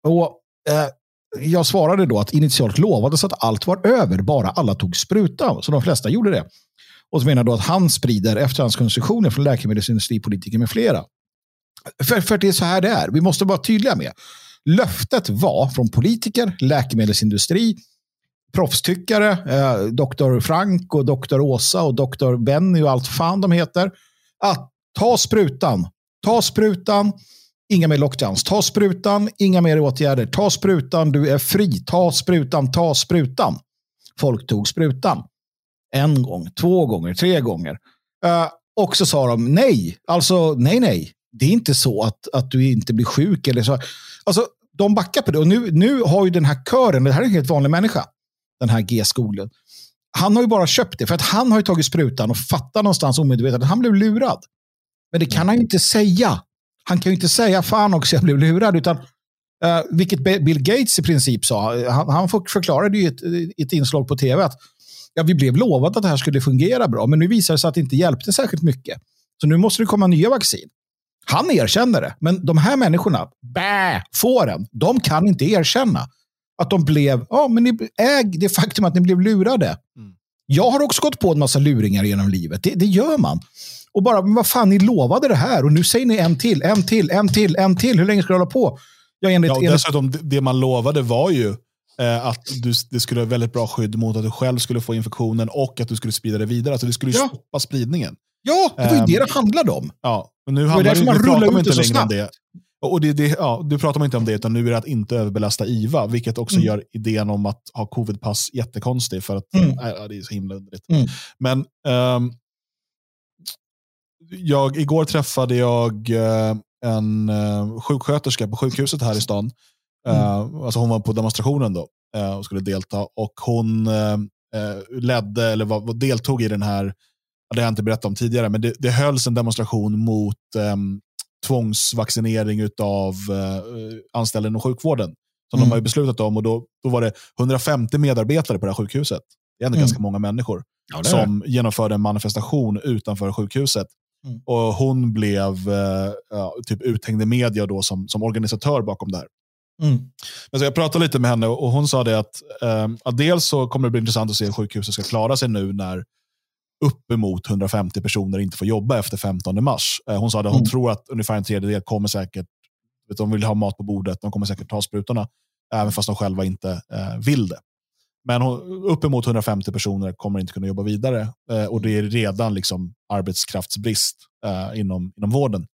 och eh, jag svarade då att initialt lovades att allt var över, bara alla tog spruta. Så de flesta gjorde det. Och så menar då att han sprider efterhandskonstruktioner från läkemedelsindustripolitiker med flera. För, för det är så här det är. Vi måste vara tydliga med. Löftet var från politiker, läkemedelsindustri, proffstyckare, eh, Dr. Frank och Dr. Åsa och Dr. Benny och allt fan de heter, att ta sprutan, ta sprutan, inga mer lockdowns, ta sprutan, inga mer åtgärder, ta sprutan, du är fri, ta sprutan, ta sprutan. Folk tog sprutan. En gång, två gånger, tre gånger. Eh, och så sa de nej, alltså nej, nej. Det är inte så att, att du inte blir sjuk. Eller så. Alltså, de backar på det. Och nu, nu har ju den här kören, det här är en helt vanlig människa, den här G-skolan. Han har ju bara köpt det för att han har ju tagit sprutan och fattar någonstans omedvetet att han blev lurad. Men det kan han ju inte säga. Han kan ju inte säga fan också jag blev lurad. Utan, uh, vilket Bill Gates i princip sa. Eh, han, han förklarade ju i ett, ett inslag på tv att ja, vi blev lovade att det här skulle fungera bra. Men nu visar det sig att det inte hjälpte särskilt mycket. Så nu måste det komma nya vaccin. Han erkänner det. Men de här människorna, bä, fåren, de kan inte erkänna att de blev, ja men ni äg det faktum att ni blev lurade. Mm. Jag har också gått på en massa luringar genom livet. Det, det gör man. Och bara, men vad fan, ni lovade det här och nu säger ni en till, en till, en till, en till. Hur länge ska du hålla på? Ja, enligt, ja, dessutom, det man lovade var ju eh, att du, det skulle ha väldigt bra skydd mot att du själv skulle få infektionen och att du skulle sprida det vidare. Alltså det skulle ja. stoppa spridningen. Ja, det var ju um, det det handlade om. Ja, men nu handlar det, det, det pratar man inte längre om det. Och det, det, ja, du pratar man inte om det, utan nu är det att inte överbelasta IVA, vilket också mm. gör idén om att ha covidpass jättekonstig, för att mm. äh, det är så himla underligt. Mm. Men um, jag, igår träffade jag uh, en uh, sjuksköterska på sjukhuset här i stan. Uh, alltså hon var på demonstrationen då och skulle delta. Och hon ledde, eller var, deltog i den här, det har jag inte berättat om tidigare, men det, det hölls en demonstration mot um, tvångsvaccinering av eh, anställda inom sjukvården. Som mm. de har beslutat om. och då, då var det 150 medarbetare på det här sjukhuset. Det är ändå mm. ganska många människor. Ja, som genomförde en manifestation utanför sjukhuset. Mm. Och Hon blev eh, ja, typ uthängd i media då som, som organisatör bakom det här. Mm. Men så jag pratade lite med henne och hon sa det att, eh, att dels så kommer det bli intressant att se hur sjukhuset ska klara sig nu när uppemot 150 personer inte får jobba efter 15 mars. Eh, hon sa att hon mm. tror att ungefär en tredjedel kommer säkert, vet, de vill ha mat på bordet, de kommer säkert ta sprutorna, även fast de själva inte eh, vill det. Men uppemot 150 personer kommer inte kunna jobba vidare eh, och det är redan liksom arbetskraftsbrist inom, inom vården.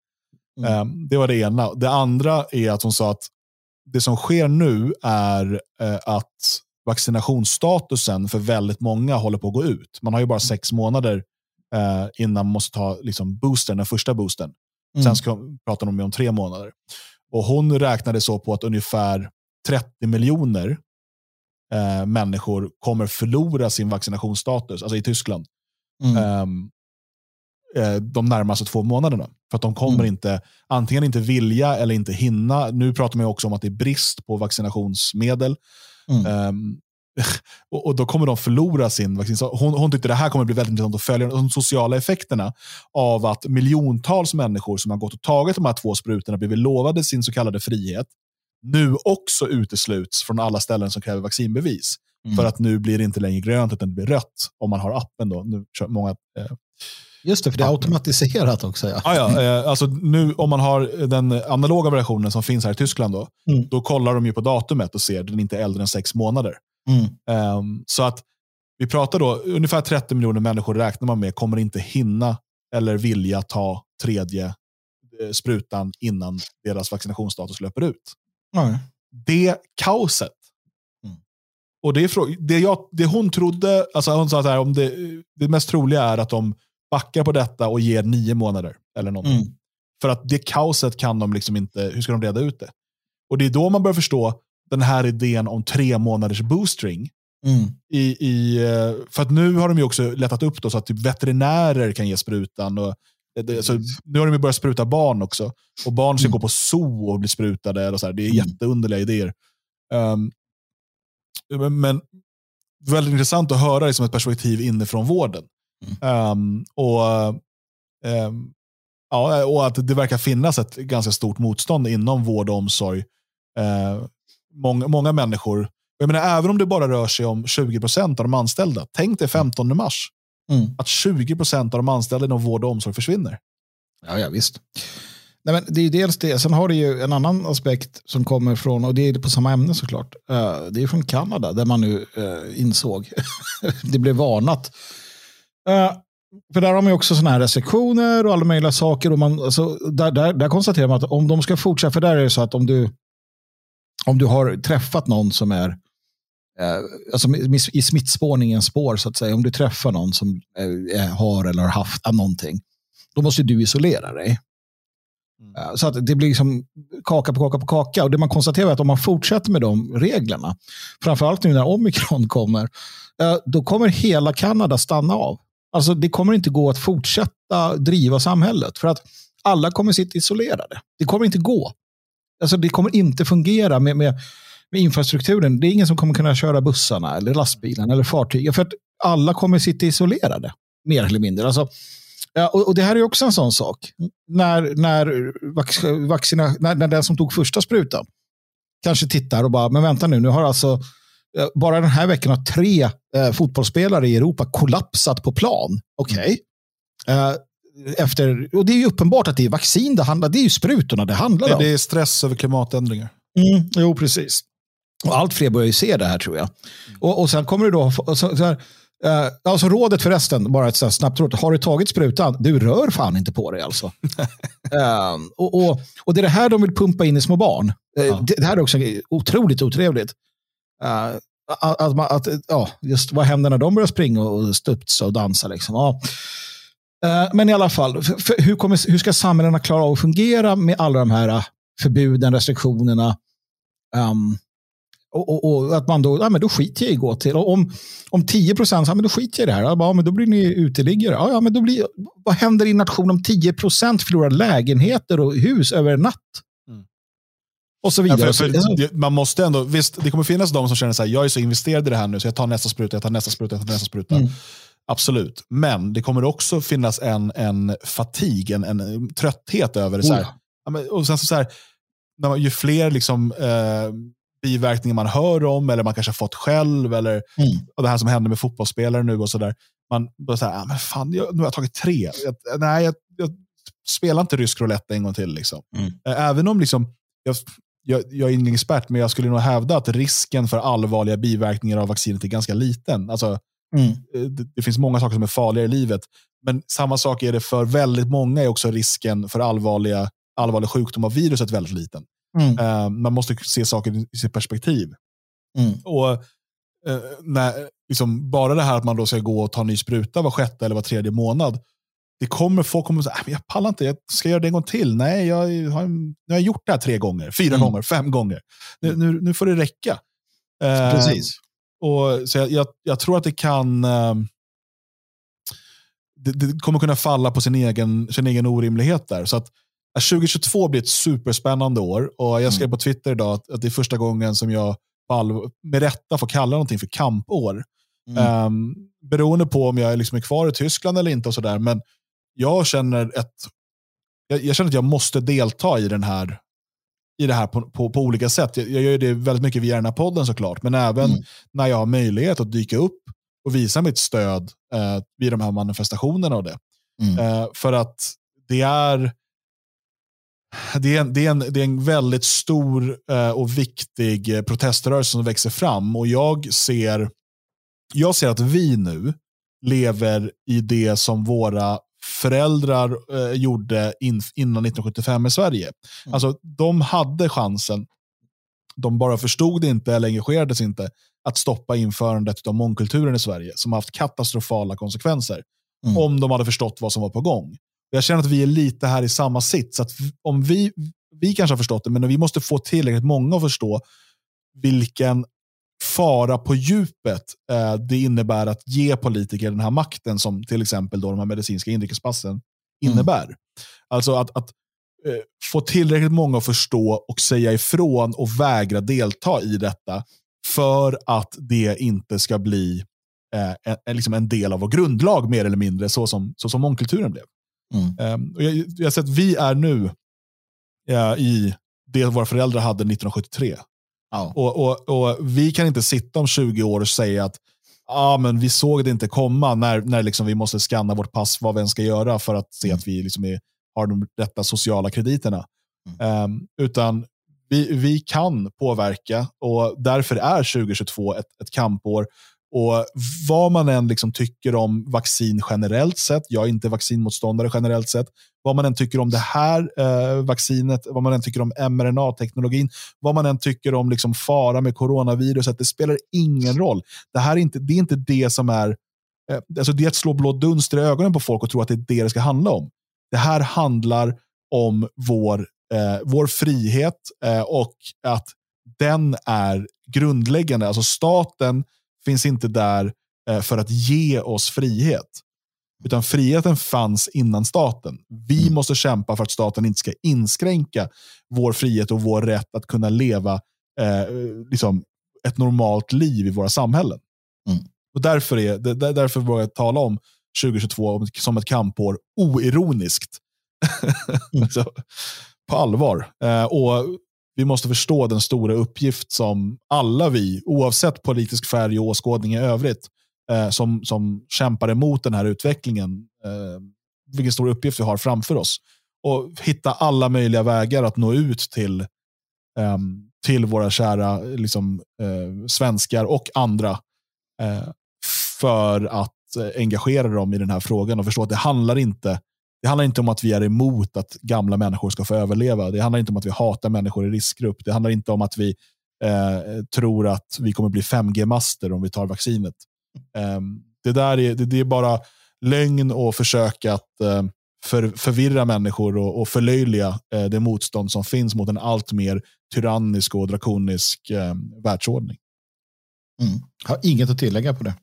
Mm. Det var det ena. Det andra är att hon sa att det som sker nu är att vaccinationsstatusen för väldigt många håller på att gå ut. Man har ju bara sex månader eh, innan man måste ta liksom, boostern, den första boostern. Mm. Sen ska, pratar de om tre månader. Och Hon räknade så på att ungefär 30 miljoner eh, människor kommer förlora sin vaccinationsstatus, alltså i Tyskland. Mm. Um, eh, de närmaste två månaderna. För att de kommer mm. inte, antingen inte vilja eller inte hinna. Nu pratar man också om att det är brist på vaccinationsmedel. Mm. Um, [LAUGHS] och, och, då kommer de förlora sin vaccin. Så hon, hon tyckte det här kommer bli väldigt intressant att följa de sociala effekterna av att miljontals människor som har gått och tagit de här två sprutorna blivit lovade sin så kallade frihet nu också utesluts från alla ställen som kräver vaccinbevis. Mm. För att nu blir det inte längre grönt utan det blir rött om man har appen. Då. Nu kör många, eh, Just det, för det är automatiserat också. Ja. Ah, ja, eh, alltså nu om man har den analoga versionen som finns här i Tyskland, då, mm. då kollar de ju på datumet och ser att den inte är äldre än sex månader. Mm. Um, så att vi pratar då, ungefär 30 miljoner människor räknar man med kommer inte hinna eller vilja ta tredje eh, sprutan innan deras vaccinationsstatus löper ut. Mm. Det kaoset. Mm. Och det, är, det, jag, det hon trodde, alltså hon sa här, om det, det mest troliga är att de backar på detta och ger nio månader. eller någonting. Mm. För att det kaoset kan de liksom inte, hur ska de reda ut det? Och det är då man börjar förstå den här idén om tre månaders boostring. Mm. I, i, eh, för att nu har de ju också lättat upp då, så att typ veterinärer kan ge sprutan. Och, det, så nu har de börjat spruta barn också. Och barn ska mm. gå på zoo och bli sprutade. Och så här. Det är mm. jätteunderliga idéer. Um, men väldigt intressant att höra liksom ett perspektiv inifrån vården. Mm. Um, och, um, ja, och att det verkar finnas ett ganska stort motstånd inom vård och omsorg. Uh, många, många människor, jag menar, även om det bara rör sig om 20% av de anställda, tänk dig 15 mars, mm. att 20% av de anställda inom vård och omsorg försvinner. Ja, ja visst. Nej, men det är dels det. Sen har du ju en annan aspekt som kommer från, och det är på samma ämne såklart. Uh, det är från Kanada där man nu uh, insåg, [LAUGHS] det blev varnat Uh, för där har man ju också sådana här restriktioner och alla möjliga saker. Och man, alltså, där, där, där konstaterar man att om de ska fortsätta, för där är det så att om du, om du har träffat någon som är eh, alltså i smittspårningens spår, så att säga, om du träffar någon som eh, har eller har haft någonting, då måste du isolera dig. Mm. Eh, så att det blir liksom kaka på kaka på kaka. Och det man konstaterar är att om man fortsätter med de reglerna, framförallt nu när omikron kommer, eh, då kommer hela Kanada stanna av. Alltså det kommer inte gå att fortsätta driva samhället för att alla kommer sitta isolerade. Det kommer inte gå. Alltså det kommer inte fungera med, med, med infrastrukturen. Det är ingen som kommer kunna köra bussarna eller lastbilen eller fartygen för att alla kommer sitta isolerade. Mer eller mindre. Alltså, ja, och, det här är också en sån sak. När, när, vaccina, när, när den som tog första sprutan kanske tittar och bara, men vänta nu, nu har alltså bara den här veckan har tre eh, fotbollsspelare i Europa kollapsat på plan. Okej. Okay. Eh, efter, och det är ju uppenbart att det är vaccin det handlar Det är ju sprutorna det handlar om. Det är stress över klimatändringar. Mm, jo, precis. Och allt fler börjar ju se det här tror jag. Och, och sen kommer det då, så, så här, Uh, alltså rådet förresten, bara ett så snabbt råd. Har du tagit sprutan, du rör fan inte på dig alltså. uh, [LAUGHS] och, och, och det är det här de vill pumpa in i små barn. Uh, ja. det, det, här är också otroligt otrevligt. Uh, att, att, att, ja, just vad händer när de börjar springa och studsa och dansa? Liksom? Ja. Uh, men i alla fall, för, för, hur, kommer, hur ska samhällena klara av att fungera med alla de här eh, förbuden, restriktionerna? Um, och, och, och, att man då, ja, men då skiter jag i att gå till. Och om, om 10 procent, ja, men då skiter jag i det här. Ja, men då blir ni uteliggare. Ja, ja, men då blir, vad händer i en nation om 10 procent förlorar lägenheter och hus över en natt? Och så vidare. Ja, för, för, man måste ändå, visst, det kommer finnas de som känner att jag är så investerad i det här nu så jag tar nästa spruta, jag tar nästa spruta, jag tar nästa spruta. Mm. Absolut, men det kommer också finnas en, en fatig, en, en trötthet över det. Så här. Oh. Och sen så, så här, när man, ju fler liksom, eh, biverkningar man hör om, eller man kanske har fått själv, eller mm. och det här som händer med fotbollsspelare nu och sådär. Man börjar säga, ah, men fan, jag, nu har jag tagit tre. Jag, nej, jag, jag spelar inte rysk roulette en gång till. Liksom. Mm. Även om liksom, jag, jag, jag, är ingen expert, men jag skulle nog hävda att risken för allvarliga biverkningar av vaccinet är ganska liten. Alltså, mm. Eh, det, det, finns många saker som är farliga i livet, men samma sak är det för väldigt många är också risken för allvarliga, allvarlig sjukdom av viruset väldigt liten. Mm. Uh, man måste se saker i sitt perspektiv. Mm. Och uh, när, liksom, Bara det här att man då ska gå och ta en ny spruta var sjätte eller var tredje månad, det kommer folk kommer säga, äh, jag pallar inte, jag ska göra det en gång till. Nej, jag har, jag har gjort det här tre gånger, fyra mm. gånger, fem gånger. Nu, nu, nu får det räcka. Precis. Uh, och, så jag, jag, jag, tror att det kan... Uh, det, det, kommer kunna falla på sin egen, sin egen orimlighet där. Så att 2022 blir ett superspännande år och jag skrev mm. på Twitter idag att, att, det är första gången som jag med rätta får kalla någonting för kampår. Mm. Um, beroende på om jag liksom är kvar i Tyskland eller inte och sådär. Men jag känner, ett, jag, jag, känner att jag måste delta i den här i det här på, på, på olika sätt. Jag, jag, gör det väldigt mycket via den här podden såklart, men även mm. när jag har möjlighet att dyka upp och visa mitt stöd eh, vid de här manifestationerna och det. Mm. Eh, för att det är, det är, en, det är, en, det är en väldigt stor eh, och viktig proteströrelse som växer fram och jag ser, jag ser att vi nu lever i det som våra föräldrar eh, gjorde in, innan 1975 i Sverige. Mm. Alltså, de hade chansen, de bara förstod det inte eller engagerades inte, att stoppa införandet av mångkulturen i Sverige, som haft katastrofala konsekvenser. Mm. Om de hade förstått vad som var på gång. Jag känner att vi är lite här i samma sitt. Så att om vi, vi kanske har förstått det, men vi måste få tillräckligt många att förstå vilken fara på djupet eh, det innebär att ge politiker den här makten som till exempel då de här medicinska inrikespassen mm. innebär. Mm. Alltså att, att eh, få tillräckligt många att förstå och säga ifrån och vägra delta i detta för att det inte ska bli eh, en, liksom en del av vår grundlag mer eller mindre, så som, så som mångkulturen blev. Mm. Um, och jag, jag har sett, vi är nu uh, i det våra föräldrar hade 1973. Ja. Och, och, och, Vi kan inte sitta om 20 år och säga att ah, men vi såg det inte komma när, när liksom vi måste scanna vårt pass, vad vi än ska göra för att se mm. att vi liksom är, har de rätta sociala krediterna. Mm. Um, utan vi, vi kan påverka och därför är 2022 ett, ett kampår. Och Vad man än liksom tycker om vaccin generellt sett, jag är inte vaccinmotståndare generellt sett, vad man än tycker om det här eh, vaccinet, vad man än tycker om mRNA-teknologin, vad man än tycker om liksom fara med coronaviruset, det spelar ingen roll. Det här är inte det, är inte det som är, eh, alltså det är att slå blå dunster i ögonen på folk och tro att det är det det ska handla om. Det här handlar om vår, eh, vår frihet eh, och att den är grundläggande. Alltså staten finns inte där eh, för att ge oss frihet. Utan friheten fanns innan staten. Vi mm. måste kämpa för att staten inte ska inskränka vår frihet och vår rätt att kunna leva eh, liksom ett normalt liv i våra samhällen. Mm. Och därför, är, det, därför vågar jag tala om 2022 som ett kampår oironiskt. [LAUGHS] Mm. på allvar. Eh, och vi måste förstå den stora uppgift som alla vi, oavsett politisk färg och åskådning i övrigt, eh, som, som kämpar emot den här utvecklingen. Eh, vilken stor uppgift vi har framför oss. Och hitta alla möjliga vägar att nå ut till, eh, till våra kära liksom, eh, svenskar och andra eh, för att eh, engagera dem i den här frågan och förstå att det handlar inte det handlar inte om att vi är emot att gamla människor ska få överleva. Det handlar inte om att vi hatar människor i riskgrupp. Det handlar inte om att vi eh, tror att vi kommer bli 5G-master om vi tar vaccinet. Ehm, det där är, det, är bara lögn och försök att eh, för, förvirra människor och, och förlöjliga eh, det motstånd som finns mot en allt mer tyrannisk och drakonisk eh, världsordning. Mm. Har inget att tillägga på det.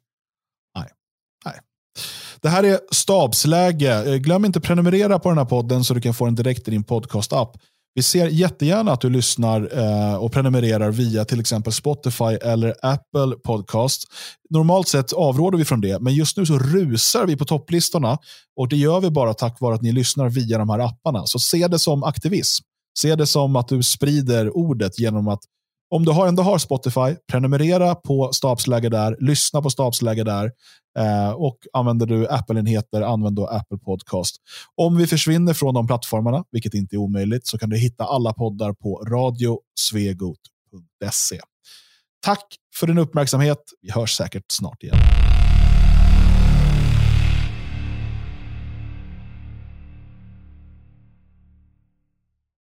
Nej. Nej. Det här är stabsläge. Eh, glöm inte prenumerera på den här podden så du kan få den direkt i din podcast-app. Vi ser jättegärna att du lyssnar eh, och prenumererar via till exempel Spotify eller Apple Podcast. Normalt sett avråder vi från det, men just nu så rusar vi på topplistorna och det gör vi bara tack vare att ni lyssnar via de här apparna. Så se det som aktivism. Se det som att du sprider ordet genom att om du har, ändå har Spotify, prenumerera på stabsläge där, lyssna på stabsläge där eh, och använder du Apple-enheter, använd då Apple Podcast. Om vi försvinner från de plattformarna, vilket inte är omöjligt, så kan du hitta alla poddar på radiosvegot.se. Tack för din uppmärksamhet. Vi hörs säkert snart igen.